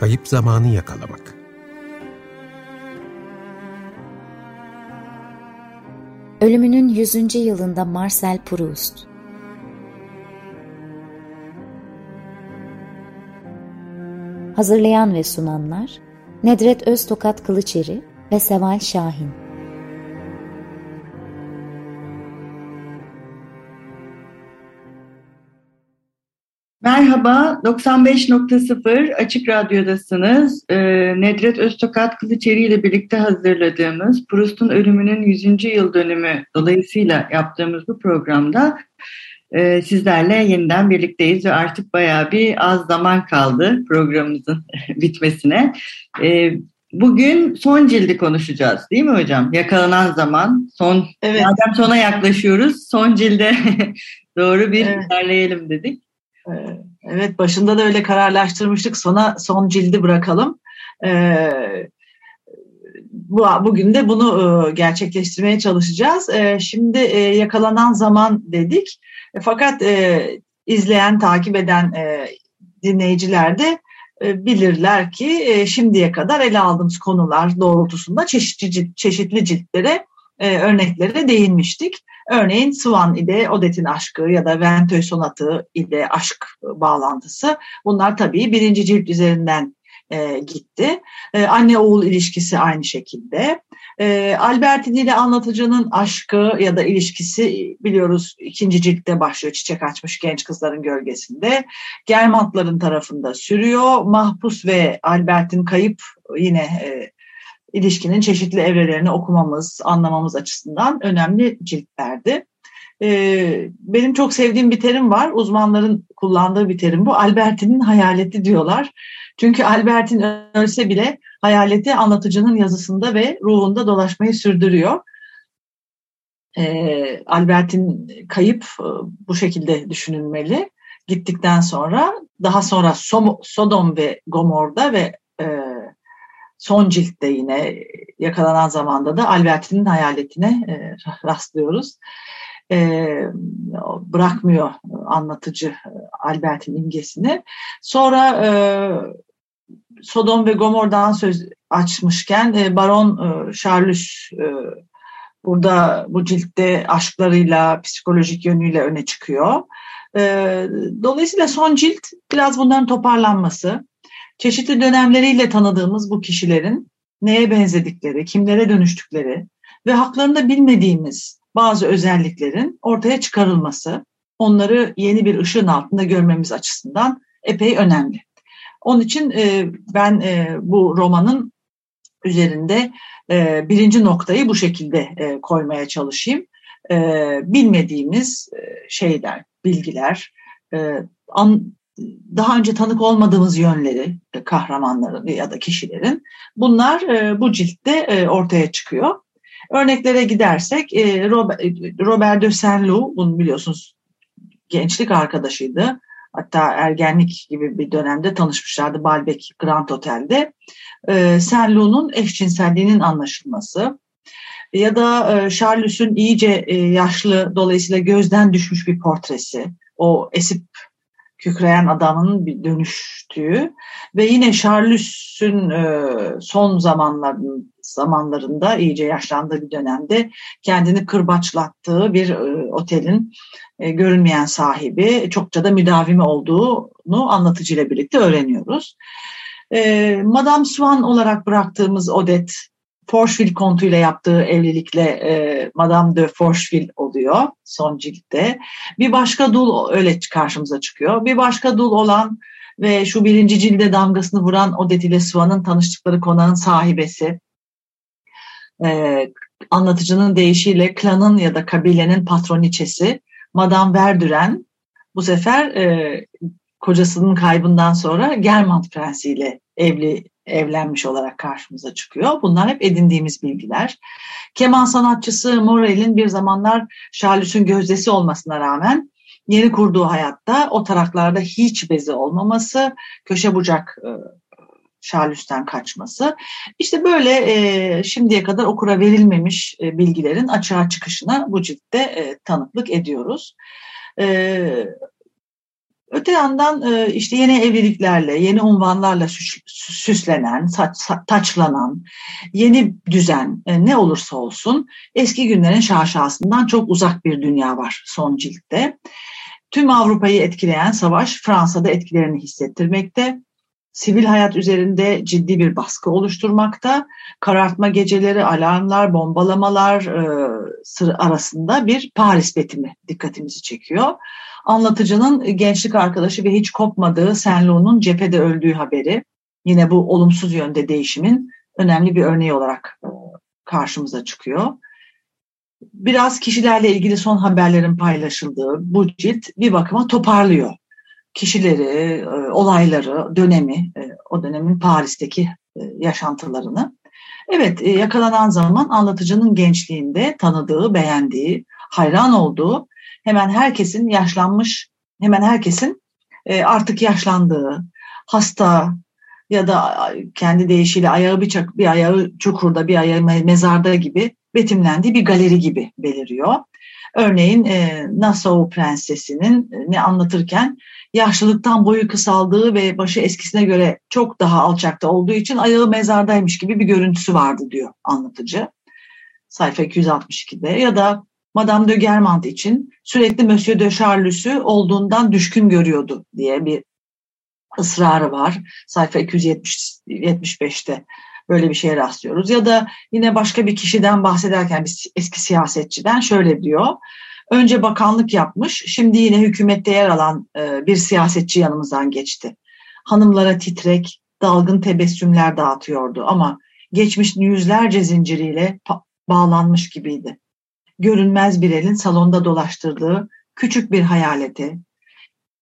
Kayıp zamanı yakalamak. Ölümünün 100. yılında Marcel Proust Hazırlayan ve sunanlar Nedret Öztokat Kılıçeri ve Seval Şahin Merhaba, 95.0 Açık Radyo'dasınız. Ee, Nedret Öztokat Kılıçeri ile birlikte hazırladığımız Proust'un ölümünün 100. yıl dönümü dolayısıyla yaptığımız bu programda e, sizlerle yeniden birlikteyiz ve artık bayağı bir az zaman kaldı programımızın bitmesine. E, bugün son cildi konuşacağız değil mi hocam? Yakalanan zaman, son, evet. madem sona yaklaşıyoruz, son cilde doğru bir evet. ilerleyelim dedik. Ee, evet başında da öyle kararlaştırmıştık. Sona son cildi bırakalım. Ee, bu bugün de bunu e, gerçekleştirmeye çalışacağız. Ee, şimdi e, yakalanan zaman dedik. E, fakat izleyen, takip eden dinleyiciler de bilirler ki şimdiye kadar ele aldığımız konular doğrultusunda çeşitli çeşitli ciltlere örneklere değinmiştik. Örneğin Swan ile Odette'in aşkı ya da Ventö sonatı ile aşk bağlantısı. Bunlar tabii birinci cilt üzerinden e, gitti. E, anne oğul ilişkisi aynı şekilde. E, Albertini ile anlatıcının aşkı ya da ilişkisi biliyoruz ikinci ciltte başlıyor çiçek açmış genç kızların gölgesinde. Germantların tarafında sürüyor. Mahpus ve Albert'in kayıp yine e, ilişkinin çeşitli evrelerini okumamız, anlamamız açısından önemli ciltlerdi. Ee, benim çok sevdiğim bir terim var. Uzmanların kullandığı bir terim bu. Albertin'in hayaleti diyorlar. Çünkü Albertin ölse bile hayaleti anlatıcının yazısında ve ruhunda dolaşmayı sürdürüyor. Ee, Albertin kayıp e, bu şekilde düşünülmeli. Gittikten sonra daha sonra Sodom ve Gomor'da ve e, son ciltte yine yakalanan zamanda da Albertin'in hayaletine e, rastlıyoruz. E, bırakmıyor anlatıcı Albert'in imgesini. Sonra e, Sodom ve Gomor'dan söz açmışken e, Baron e, Charles e, burada bu ciltte aşklarıyla, psikolojik yönüyle öne çıkıyor. E, dolayısıyla son cilt biraz bunların toparlanması, Çeşitli dönemleriyle tanıdığımız bu kişilerin neye benzedikleri, kimlere dönüştükleri ve haklarında bilmediğimiz bazı özelliklerin ortaya çıkarılması, onları yeni bir ışığın altında görmemiz açısından epey önemli. Onun için e, ben e, bu romanın üzerinde e, birinci noktayı bu şekilde koymaya çalışayım. Bilmediğimiz şeyler, bilgiler, daha önce tanık olmadığımız yönleri e, kahramanların ya da kişilerin bunlar e, bu ciltte e, ortaya çıkıyor. Örneklere gidersek Robert de Saint-Loup bunu biliyorsunuz gençlik arkadaşıydı. Hatta ergenlik gibi bir dönemde tanışmışlardı Balbec Grand Hotel'de. Saint-Loup'un eşcinselliğinin anlaşılması ya da Charles'ün iyice yaşlı dolayısıyla gözden düşmüş bir portresi. O esip kükreyen adamın bir dönüştüğü ve yine Charles'ün e, son zamanların zamanlarında iyice yaşlandığı bir dönemde kendini kırbaçlattığı bir e, otelin e, görünmeyen sahibi çokça da müdavimi olduğunu anlatıcıyla birlikte öğreniyoruz. Madame Swan olarak bıraktığımız Odette Forcheville kontu ile yaptığı evlilikle e, Madame de Forcheville oluyor son ciltte. Bir başka dul öyle karşımıza çıkıyor. Bir başka dul olan ve şu birinci cilde damgasını vuran Odette ile Swan'ın tanıştıkları konağın sahibesi. E, anlatıcının deyişiyle klanın ya da kabilenin patroniçesi Madame Verdüren bu sefer e, kocasının kaybından sonra Germant Prensi ile evli evlenmiş olarak karşımıza çıkıyor. Bunlar hep edindiğimiz bilgiler. Keman sanatçısı Morel'in bir zamanlar Charles'ün gözdesi olmasına rağmen yeni kurduğu hayatta o taraklarda hiç bezi olmaması, köşe bucak e, Charles'ten kaçması. İşte böyle e, şimdiye kadar okura verilmemiş e, bilgilerin açığa çıkışına bu ciltte e, tanıklık ediyoruz. E, Öte yandan e, işte yeni evliliklerle, yeni unvanlarla süslenen, taçlanan, yeni düzen e, ne olursa olsun eski günlerin şaşasından çok uzak bir dünya var son ciltte. Tüm Avrupa'yı etkileyen savaş Fransa'da etkilerini hissettirmekte. Sivil hayat üzerinde ciddi bir baskı oluşturmakta. Karartma geceleri, alarmlar, bombalamalar e, arasında bir Paris betimi dikkatimizi çekiyor. Anlatıcının gençlik arkadaşı ve hiç kopmadığı Senlu'nun cephede öldüğü haberi yine bu olumsuz yönde değişimin önemli bir örneği olarak e, karşımıza çıkıyor. Biraz kişilerle ilgili son haberlerin paylaşıldığı bu cilt bir bakıma toparlıyor. Kişileri, e, olayları, dönemi, e, o dönemin Paris'teki yaşantılarını. Evet, yakalanan zaman anlatıcının gençliğinde tanıdığı, beğendiği, hayran olduğu hemen herkesin yaşlanmış, hemen herkesin e, artık yaşlandığı, hasta ya da kendi deyişiyle ayağı bir, çak, bir ayağı çukurda, bir ayağı mezarda gibi betimlendiği bir galeri gibi beliriyor. Örneğin e, Nassau Prensesi'nin e, ne anlatırken yaşlılıktan boyu kısaldığı ve başı eskisine göre çok daha alçakta olduğu için ayağı mezardaymış gibi bir görüntüsü vardı diyor anlatıcı. Sayfa 262'de ya da Madame de Germant için sürekli Monsieur de Charlus'u olduğundan düşkün görüyordu diye bir ısrarı var. Sayfa 275'te böyle bir şeye rastlıyoruz. Ya da yine başka bir kişiden bahsederken bir eski siyasetçiden şöyle diyor. Önce bakanlık yapmış, şimdi yine hükümette yer alan e, bir siyasetçi yanımızdan geçti. Hanımlara titrek, dalgın tebessümler dağıtıyordu ama geçmiş yüzlerce zinciriyle bağlanmış gibiydi görünmez bir elin salonda dolaştırdığı küçük bir hayaleti,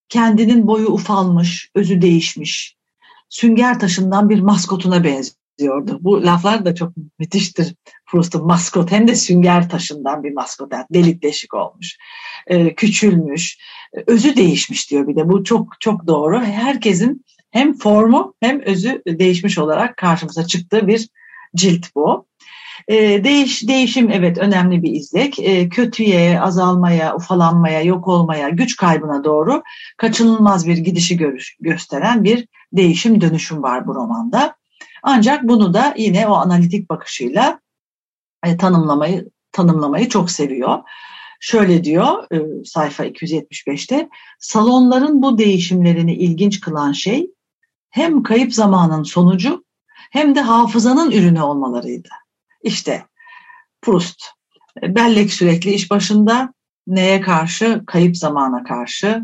kendinin boyu ufalmış, özü değişmiş, sünger taşından bir maskotuna benziyordu. Bu laflar da çok müthiştir. Proust'un maskot hem de sünger taşından bir maskot. Yani delik deşik olmuş, e, küçülmüş, özü değişmiş diyor bir de. Bu çok çok doğru. Herkesin hem formu hem özü değişmiş olarak karşımıza çıktığı bir cilt bu. E, değiş, değişim evet önemli bir izlek. E, kötüye, azalmaya, ufalanmaya, yok olmaya, güç kaybına doğru kaçınılmaz bir gidişi görüş, gösteren bir değişim dönüşüm var bu romanda. Ancak bunu da yine o analitik bakışıyla e, tanımlamayı tanımlamayı çok seviyor. Şöyle diyor e, sayfa 275'te salonların bu değişimlerini ilginç kılan şey hem kayıp zamanın sonucu hem de hafızanın ürünü olmalarıydı. İşte Proust. Bellek sürekli iş başında neye karşı? Kayıp zamana karşı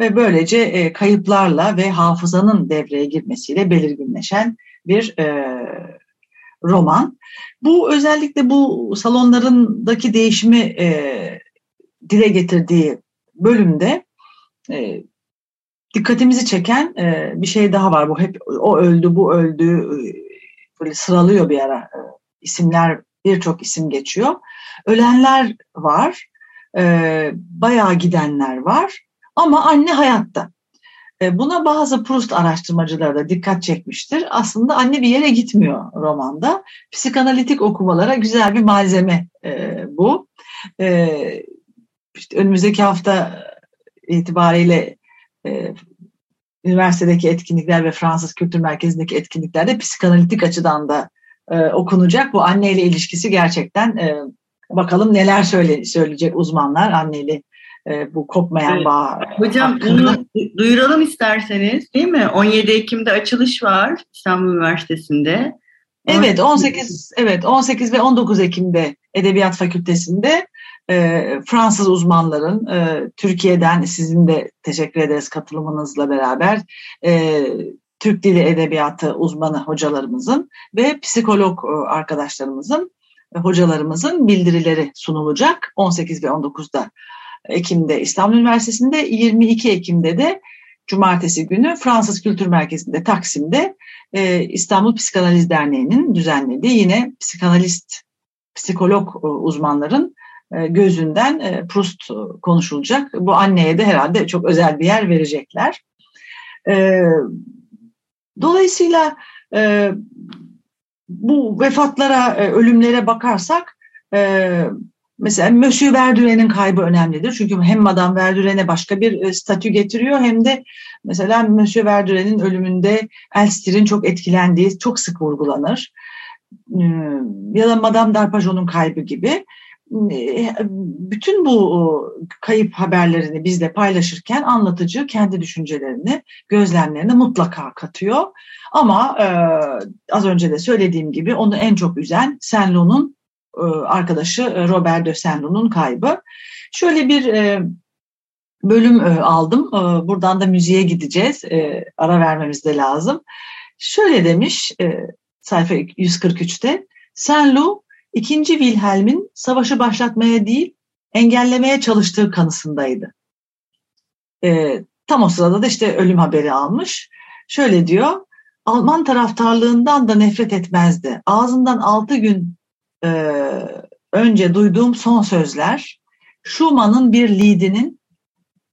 ve böylece e, kayıplarla ve hafızanın devreye girmesiyle belirginleşen bir e, roman. Bu özellikle bu salonlarındaki değişimi e, dile getirdiği bölümde e, dikkatimizi çeken e, bir şey daha var. Bu hep o öldü, bu öldü e, böyle sıralıyor bir ara e, isimler birçok isim geçiyor. Ölenler var, e, bayağı gidenler var ama anne hayatta. E, buna bazı Proust araştırmacıları da dikkat çekmiştir. Aslında anne bir yere gitmiyor romanda. Psikanalitik okumalara güzel bir malzeme e, bu. E, işte önümüzdeki hafta itibariyle e, üniversitedeki etkinlikler ve Fransız Kültür Merkezi'ndeki etkinliklerde psikanalitik açıdan da e, okunacak. Bu anneyle ilişkisi gerçekten e, bakalım neler söyle, söyleyecek uzmanlar anneyle e, bu kopmayan evet. bağ. Hocam hakkında. bunu duyuralım isterseniz değil mi? 17 Ekim'de açılış var İstanbul Üniversitesi'nde. Evet 18 evet 18 ve 19 Ekim'de Edebiyat Fakültesi'nde e, Fransız uzmanların e, Türkiye'den sizin de teşekkür ederiz katılımınızla beraber e, Türk Dili Edebiyatı uzmanı hocalarımızın ve psikolog e, arkadaşlarımızın, e, hocalarımızın bildirileri sunulacak 18 ve 19'da Ekim'de İstanbul Üniversitesi'nde, 22 Ekim'de de Cumartesi günü Fransız Kültür Merkezi'nde Taksim'de e, İstanbul Psikanaliz Derneği'nin düzenlediği yine psikanalist, psikolog uzmanların gözünden Proust konuşulacak. Bu anneye de herhalde çok özel bir yer verecekler. Dolayısıyla e, bu vefatlara, e, ölümlere bakarsak e, Mesela Monsieur Verdure'nin kaybı önemlidir. Çünkü hem Madame Verdurene başka bir e, statü getiriyor hem de mesela Monsieur Verdure'nin ölümünde Elstir'in çok etkilendiği çok sık vurgulanır. Ee, ya da Madame d'Arpajon'un kaybı gibi bütün bu kayıp haberlerini bizle paylaşırken anlatıcı kendi düşüncelerini, gözlemlerini mutlaka katıyor. Ama e, az önce de söylediğim gibi onu en çok üzen Senlo'nun e, arkadaşı e, Robert de Senlo'nun kaybı. Şöyle bir e, bölüm e, aldım. E, buradan da müziğe gideceğiz. E, ara vermemiz de lazım. Şöyle demiş e, sayfa 143'te. Senlo İkinci Wilhelm'in savaşı başlatmaya değil, engellemeye çalıştığı kanısındaydı. E, tam o sırada da işte ölüm haberi almış. Şöyle diyor, Alman taraftarlığından da nefret etmezdi. Ağzından altı gün e, önce duyduğum son sözler, Schumann'ın bir liedinin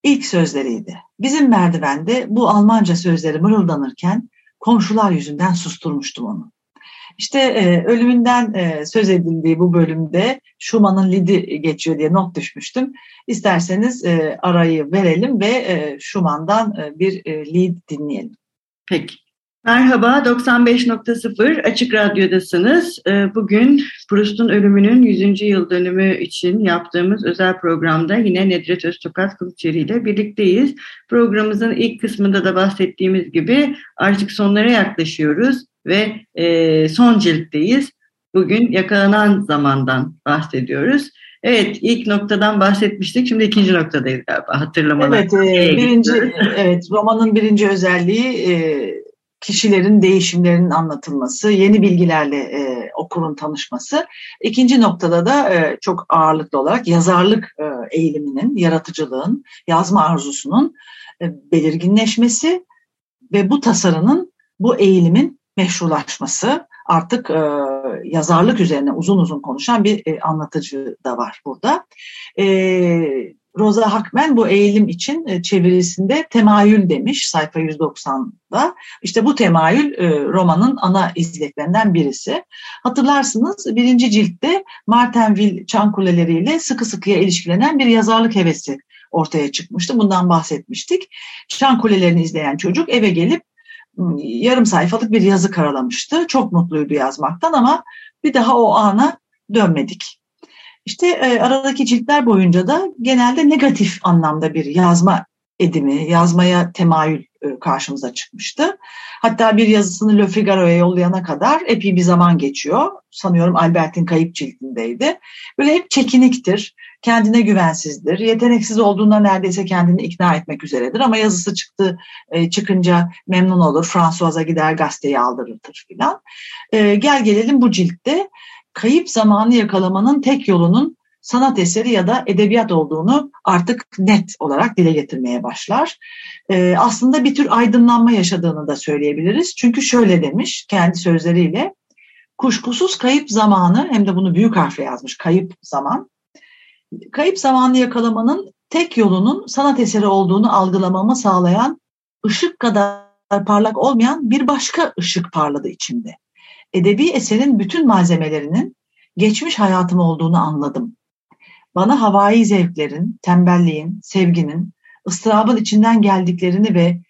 ilk sözleriydi. Bizim merdivende bu Almanca sözleri mırıldanırken komşular yüzünden susturmuştum onu. İşte e, ölümünden e, söz edildiği bu bölümde Schumann'ın Lidi geçiyor diye not düşmüştüm. İsterseniz e, arayı verelim ve e, Schumann'dan e, bir e, Lid dinleyelim. Peki. Merhaba, 95.0 Açık Radyo'dasınız. E, bugün Proust'un ölümünün 100. yıl dönümü için yaptığımız özel programda yine Nedret Öztokat Kılıçeri ile birlikteyiz. Programımızın ilk kısmında da bahsettiğimiz gibi artık sonlara yaklaşıyoruz ve e, son ciltteyiz. Bugün yakalanan zamandan bahsediyoruz. Evet, ilk noktadan bahsetmiştik. Şimdi ikinci noktadayız galiba. Hatırlamalar. Evet, e, birinci, evet, romanın birinci özelliği e, kişilerin değişimlerinin anlatılması, yeni bilgilerle e, okurun tanışması. İkinci noktada da e, çok ağırlıklı olarak yazarlık e, eğiliminin, yaratıcılığın, yazma arzusunun e, belirginleşmesi ve bu tasarının, bu eğilimin meşrulaşması artık e, yazarlık üzerine uzun uzun konuşan bir e, anlatıcı da var burada. E, Rosa Hakmen bu eğilim için e, çevirisinde temayül demiş sayfa 190'da. İşte bu temayül e, romanın ana izleklerinden birisi. Hatırlarsınız birinci ciltte Martinville çan kuleleriyle sıkı sıkıya ilişkilenen bir yazarlık hevesi ortaya çıkmıştı. Bundan bahsetmiştik. Çan kulelerini izleyen çocuk eve gelip yarım sayfalık bir yazı karalamıştı. Çok mutluydu yazmaktan ama bir daha o ana dönmedik. İşte e, aradaki ciltler boyunca da genelde negatif anlamda bir yazma edimi, yazmaya temayül e, karşımıza çıkmıştı. Hatta bir yazısını Le Figaro'ya yollayana kadar epey bir zaman geçiyor. Sanıyorum Albert'in kayıp ciltindeydi. Böyle hep çekiniktir, kendine güvensizdir, yeteneksiz olduğunda neredeyse kendini ikna etmek üzeredir. Ama yazısı çıktı, e, çıkınca memnun olur, François'a gider gazeteyi aldırır filan. E, gel gelelim bu ciltte kayıp zamanı yakalamanın tek yolunun sanat eseri ya da edebiyat olduğunu artık net olarak dile getirmeye başlar. Ee, aslında bir tür aydınlanma yaşadığını da söyleyebiliriz. Çünkü şöyle demiş kendi sözleriyle, kuşkusuz kayıp zamanı hem de bunu büyük harfle yazmış kayıp zaman. Kayıp zamanı yakalamanın tek yolunun sanat eseri olduğunu algılamamı sağlayan ışık kadar parlak olmayan bir başka ışık parladı içimde. Edebi eserin bütün malzemelerinin geçmiş hayatım olduğunu anladım. Bana havai zevklerin, tembelliğin, sevginin, ıstırabın içinden geldiklerini ve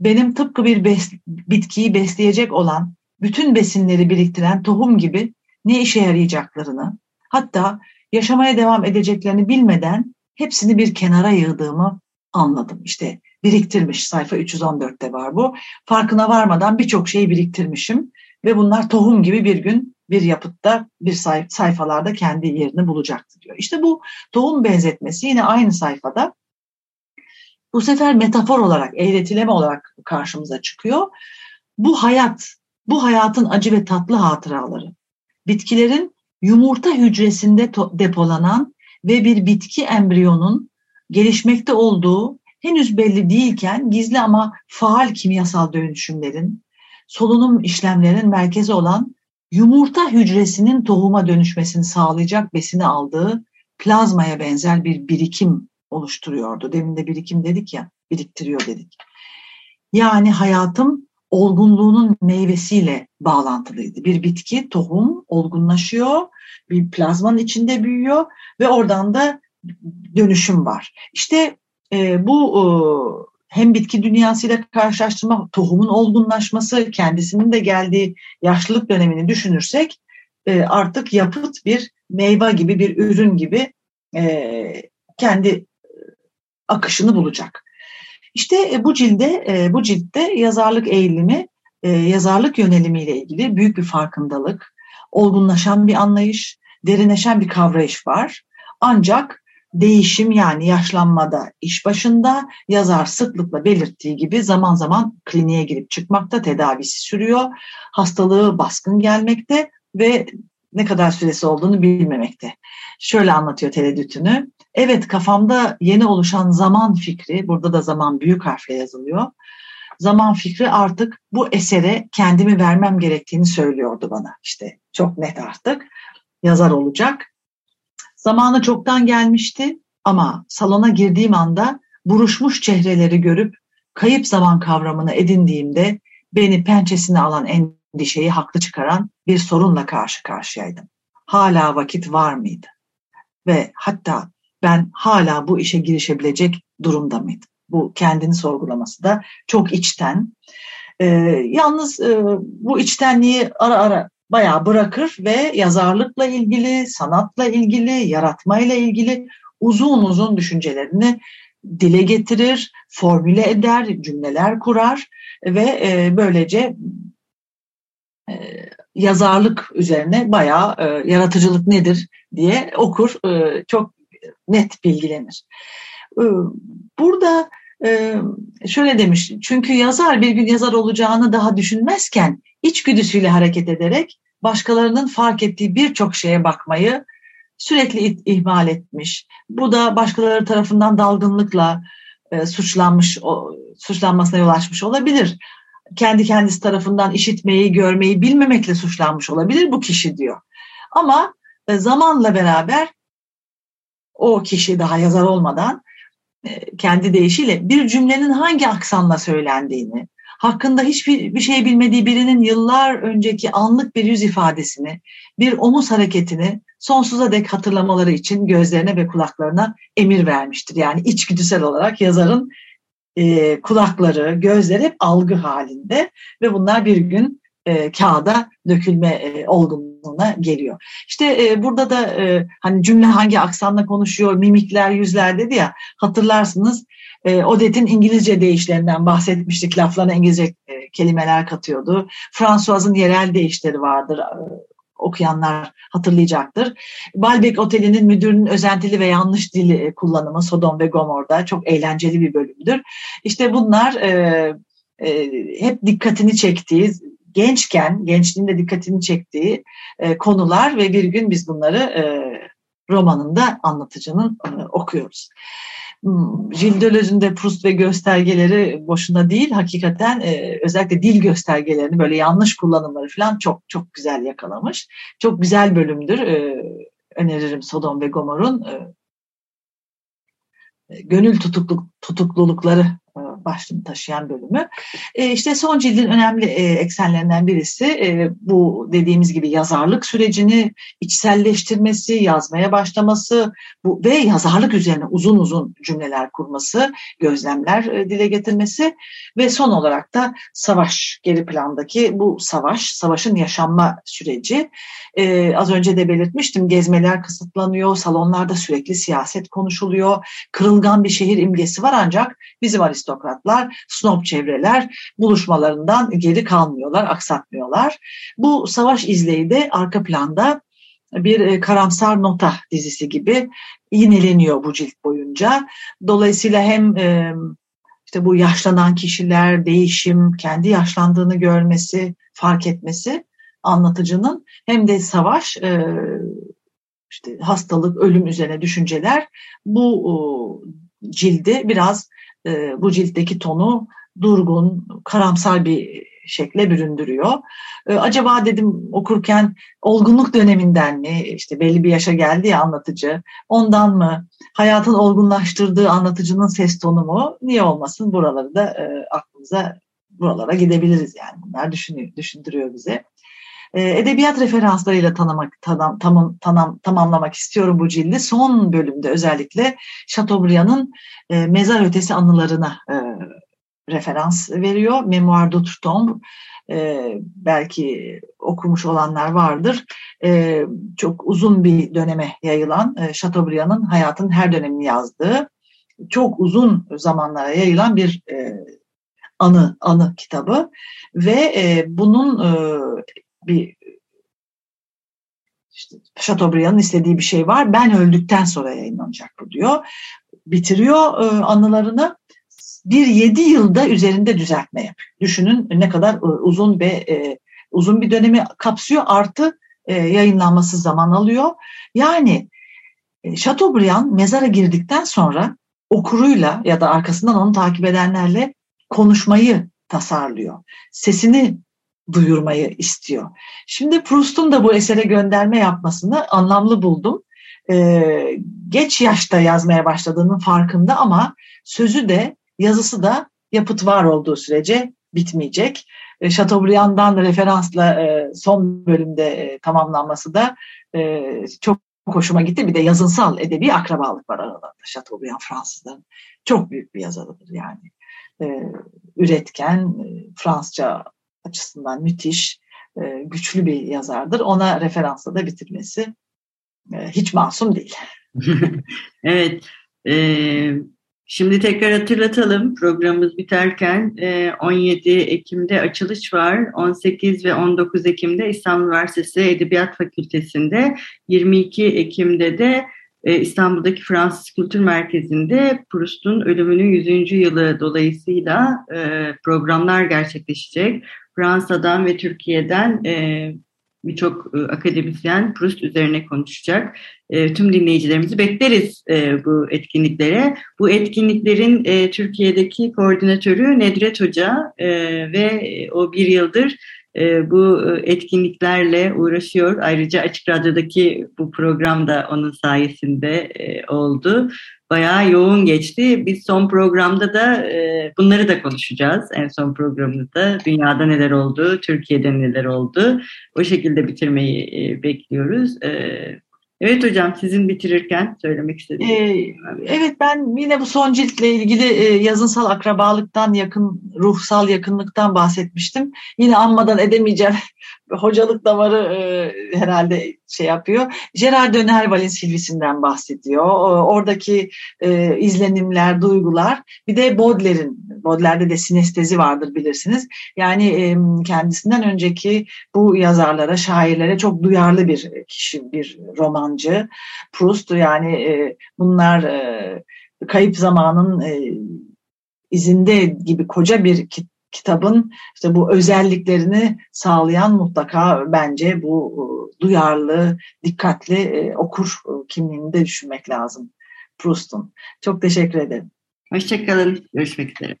benim tıpkı bir bes bitkiyi besleyecek olan bütün besinleri biriktiren tohum gibi ne işe yarayacaklarını, hatta yaşamaya devam edeceklerini bilmeden hepsini bir kenara yığdığımı anladım. İşte biriktirmiş sayfa 314'te var bu. Farkına varmadan birçok şeyi biriktirmişim ve bunlar tohum gibi bir gün bir yapıtta bir sayfalarda kendi yerini bulacaktı diyor. İşte bu tohum benzetmesi yine aynı sayfada bu sefer metafor olarak, eğretileme olarak karşımıza çıkıyor. Bu hayat, bu hayatın acı ve tatlı hatıraları, bitkilerin yumurta hücresinde depolanan ve bir bitki embriyonun gelişmekte olduğu henüz belli değilken gizli ama faal kimyasal dönüşümlerin, solunum işlemlerinin merkezi olan yumurta hücresinin tohuma dönüşmesini sağlayacak besini aldığı plazmaya benzer bir birikim oluşturuyordu. Demin de birikim dedik ya, biriktiriyor dedik. Yani hayatım olgunluğunun meyvesiyle bağlantılıydı. Bir bitki, tohum olgunlaşıyor, bir plazmanın içinde büyüyor ve oradan da dönüşüm var. İşte e, bu e, hem bitki dünyasıyla karşılaştırma, tohumun olgunlaşması, kendisinin de geldiği yaşlılık dönemini düşünürsek e, artık yapıt bir meyve gibi bir ürün gibi e, kendi akışını bulacak. İşte e, bu cilde, e, bu ciltte yazarlık eğilimi, e, yazarlık yönelimiyle ilgili büyük bir farkındalık, olgunlaşan bir anlayış, derinleşen bir kavrayış var. Ancak değişim yani yaşlanmada iş başında yazar sıklıkla belirttiği gibi zaman zaman kliniğe girip çıkmakta, tedavisi sürüyor, hastalığı baskın gelmekte ve ne kadar süresi olduğunu bilmemekte. Şöyle anlatıyor tereddütünü. Evet kafamda yeni oluşan zaman fikri, burada da zaman büyük harfle yazılıyor. Zaman fikri artık bu esere kendimi vermem gerektiğini söylüyordu bana. İşte çok net artık yazar olacak. Zamanı çoktan gelmişti ama salona girdiğim anda buruşmuş çehreleri görüp kayıp zaman kavramını edindiğimde beni pençesine alan endişeyi haklı çıkaran bir sorunla karşı karşıyaydım. Hala vakit var mıydı? Ve hatta ben hala bu işe girişebilecek durumda mıydım? Bu kendini sorgulaması da çok içten. Ee, yalnız e, bu içtenliği ara ara bayağı bırakır ve yazarlıkla ilgili, sanatla ilgili, yaratmayla ilgili uzun uzun düşüncelerini dile getirir, formüle eder, cümleler kurar ve e, böylece e, yazarlık üzerine bayağı e, yaratıcılık nedir diye okur, e, çok net bilgilenir. E, burada e, şöyle demiş, çünkü yazar bir gün yazar olacağını daha düşünmezken içgüdüsüyle hareket ederek başkalarının fark ettiği birçok şeye bakmayı sürekli ihmal etmiş. Bu da başkaları tarafından dalgınlıkla e, suçlanmış, o, suçlanmasına yol açmış olabilir. Kendi kendisi tarafından işitmeyi, görmeyi bilmemekle suçlanmış olabilir bu kişi diyor. Ama e, zamanla beraber o kişi daha yazar olmadan e, kendi deyişiyle bir cümlenin hangi aksanla söylendiğini, hakkında hiçbir bir şey bilmediği birinin yıllar önceki anlık bir yüz ifadesini, bir omuz hareketini sonsuza dek hatırlamaları için gözlerine ve kulaklarına emir vermiştir. Yani içgüdüsel olarak yazarın e, kulakları, gözleri hep algı halinde ve bunlar bir gün e, kağıda dökülme e, olgunluğuna geliyor. İşte e, burada da e, hani cümle hangi aksanla konuşuyor, mimikler, yüzler dedi ya hatırlarsınız e, Odette'in İngilizce deyişlerinden bahsetmiştik. Laflarına İngilizce e, kelimeler katıyordu. François'ın yerel deyişleri vardır. E, okuyanlar hatırlayacaktır. Balbek Oteli'nin müdürünün özentili ve yanlış dili e, kullanımı Sodom ve Gomor'da çok eğlenceli bir bölümdür. İşte bunlar e, e, hep dikkatini çektiği, gençken, gençliğinde dikkatini çektiği e, konular ve bir gün biz bunları e, romanında anlatıcının e, okuyoruz. Gilles Deleuze'ün de Proust ve göstergeleri boşuna değil, hakikaten e, özellikle dil göstergelerini böyle yanlış kullanımları falan çok çok güzel yakalamış. Çok güzel bölümdür. E, öneririm Sodom ve Gomor'un e, e gönül tutukluk, tutuklulukları başlığını taşıyan bölümü. E, işte son cildin önemli e, eksenlerinden birisi e, bu dediğimiz gibi yazarlık sürecini içselleştirmesi, yazmaya başlaması bu ve yazarlık üzerine uzun uzun cümleler kurması, gözlemler e, dile getirmesi ve son olarak da savaş geri plandaki bu savaş, savaşın yaşanma süreci. E, az önce de belirtmiştim gezmeler kısıtlanıyor, salonlarda sürekli siyaset konuşuluyor, kırılgan bir şehir imgesi var ancak bizim aristokratlar, snob çevreler buluşmalarından geri kalmıyorlar, aksatmıyorlar. Bu savaş izleyi de arka planda bir e, karamsar nota dizisi gibi yineleniyor bu cilt boyunca. Dolayısıyla hem e, işte bu yaşlanan kişiler, değişim, kendi yaşlandığını görmesi, fark etmesi anlatıcının hem de savaş, e, işte hastalık, ölüm üzerine düşünceler bu cildi biraz e, bu ciltteki tonu durgun, karamsar bir şekle büründürüyor. E, acaba dedim okurken olgunluk döneminden mi, işte belli bir yaşa geldi ya anlatıcı, ondan mı, hayatın olgunlaştırdığı anlatıcının ses tonu mu, niye olmasın buraları da e, aklımıza buralara gidebiliriz yani. Bunlar düşünüyor, düşündürüyor bize. E, edebiyat referanslarıyla tanımak, tanam, tamam, tanam, tamamlamak istiyorum bu cildi. Son bölümde özellikle Chateaubriand'ın e, mezar ötesi anılarına e, referans veriyor. Memoir d'Outre-Tombe e, belki okumuş olanlar vardır. E, çok uzun bir döneme yayılan e, Chateaubriand'ın hayatın her dönemini yazdığı çok uzun zamanlara yayılan bir e, anı anı kitabı ve e, bunun e, bir işte Chateaubriand'ın istediği bir şey var. Ben öldükten sonra yayınlanacak bu diyor. Bitiriyor e, anılarını. Bir yedi yılda üzerinde düzeltme yapıyor. Düşünün ne kadar e, uzun ve e, uzun bir dönemi kapsıyor. Artı e, yayınlanması zaman alıyor. Yani e, Chateaubriand mezara girdikten sonra okuruyla ya da arkasından onu takip edenlerle konuşmayı tasarlıyor. Sesini duyurmayı istiyor. Şimdi Proust'un da bu esere gönderme yapmasını anlamlı buldum. Ee, geç yaşta yazmaya başladığının farkında ama sözü de yazısı da yapıt var olduğu sürece bitmeyecek. E, Chateaubriand'dan referansla e, son bölümde e, tamamlanması da e, çok hoşuma gitti. Bir de yazınsal edebi akrabalık var aralarında. Chateaubriand Fransızların çok büyük bir yazarıdır yani. E, üretken, e, Fransızca açısından müthiş, e, güçlü bir yazardır. Ona referansla da bitirmesi e, hiç masum değil. evet. E, şimdi tekrar hatırlatalım programımız biterken e, 17 Ekim'de açılış var. 18 ve 19 Ekim'de İstanbul Üniversitesi Edebiyat Fakültesi'nde 22 Ekim'de de e, İstanbul'daki Fransız Kültür Merkezi'nde Proust'un ölümünün 100. yılı dolayısıyla programlar gerçekleşecek. Fransa'dan ve Türkiye'den e, birçok e, akademisyen Proust üzerine konuşacak. E, tüm dinleyicilerimizi bekleriz e, bu etkinliklere. Bu etkinliklerin e, Türkiye'deki koordinatörü Nedret Hoca e, ve o bir yıldır e, bu etkinliklerle uğraşıyor. Ayrıca Açık Radyo'daki bu program da onun sayesinde e, oldu bayağı yoğun geçti. Biz son programda da e, bunları da konuşacağız. En son programımızda dünyada neler oldu, Türkiye'de neler oldu. O şekilde bitirmeyi e, bekliyoruz. E, Evet hocam sizin bitirirken söylemek istediğiniz. Ee, evet ben yine bu son ciltle ilgili e, yazınsal akrabalıktan yakın, ruhsal yakınlıktan bahsetmiştim. Yine anmadan edemeyeceğim. Hocalık damarı e, herhalde şey yapıyor. Gerard de Nerval'in Silvisinden bahsediyor. Oradaki e, izlenimler, duygular. Bir de Baudelaire'in, Baudelaire'de de sinestezi vardır bilirsiniz. Yani e, kendisinden önceki bu yazarlara, şairlere çok duyarlı bir kişi, bir romancı. Proust yani e, bunlar e, kayıp zamanın e, izinde gibi koca bir kitabın işte bu özelliklerini sağlayan mutlaka bence bu e, duyarlı, dikkatli e, okur e, kimliğini de düşünmek lazım Proust'un. Çok teşekkür ederim. Hoşçakalın. Görüşmek üzere.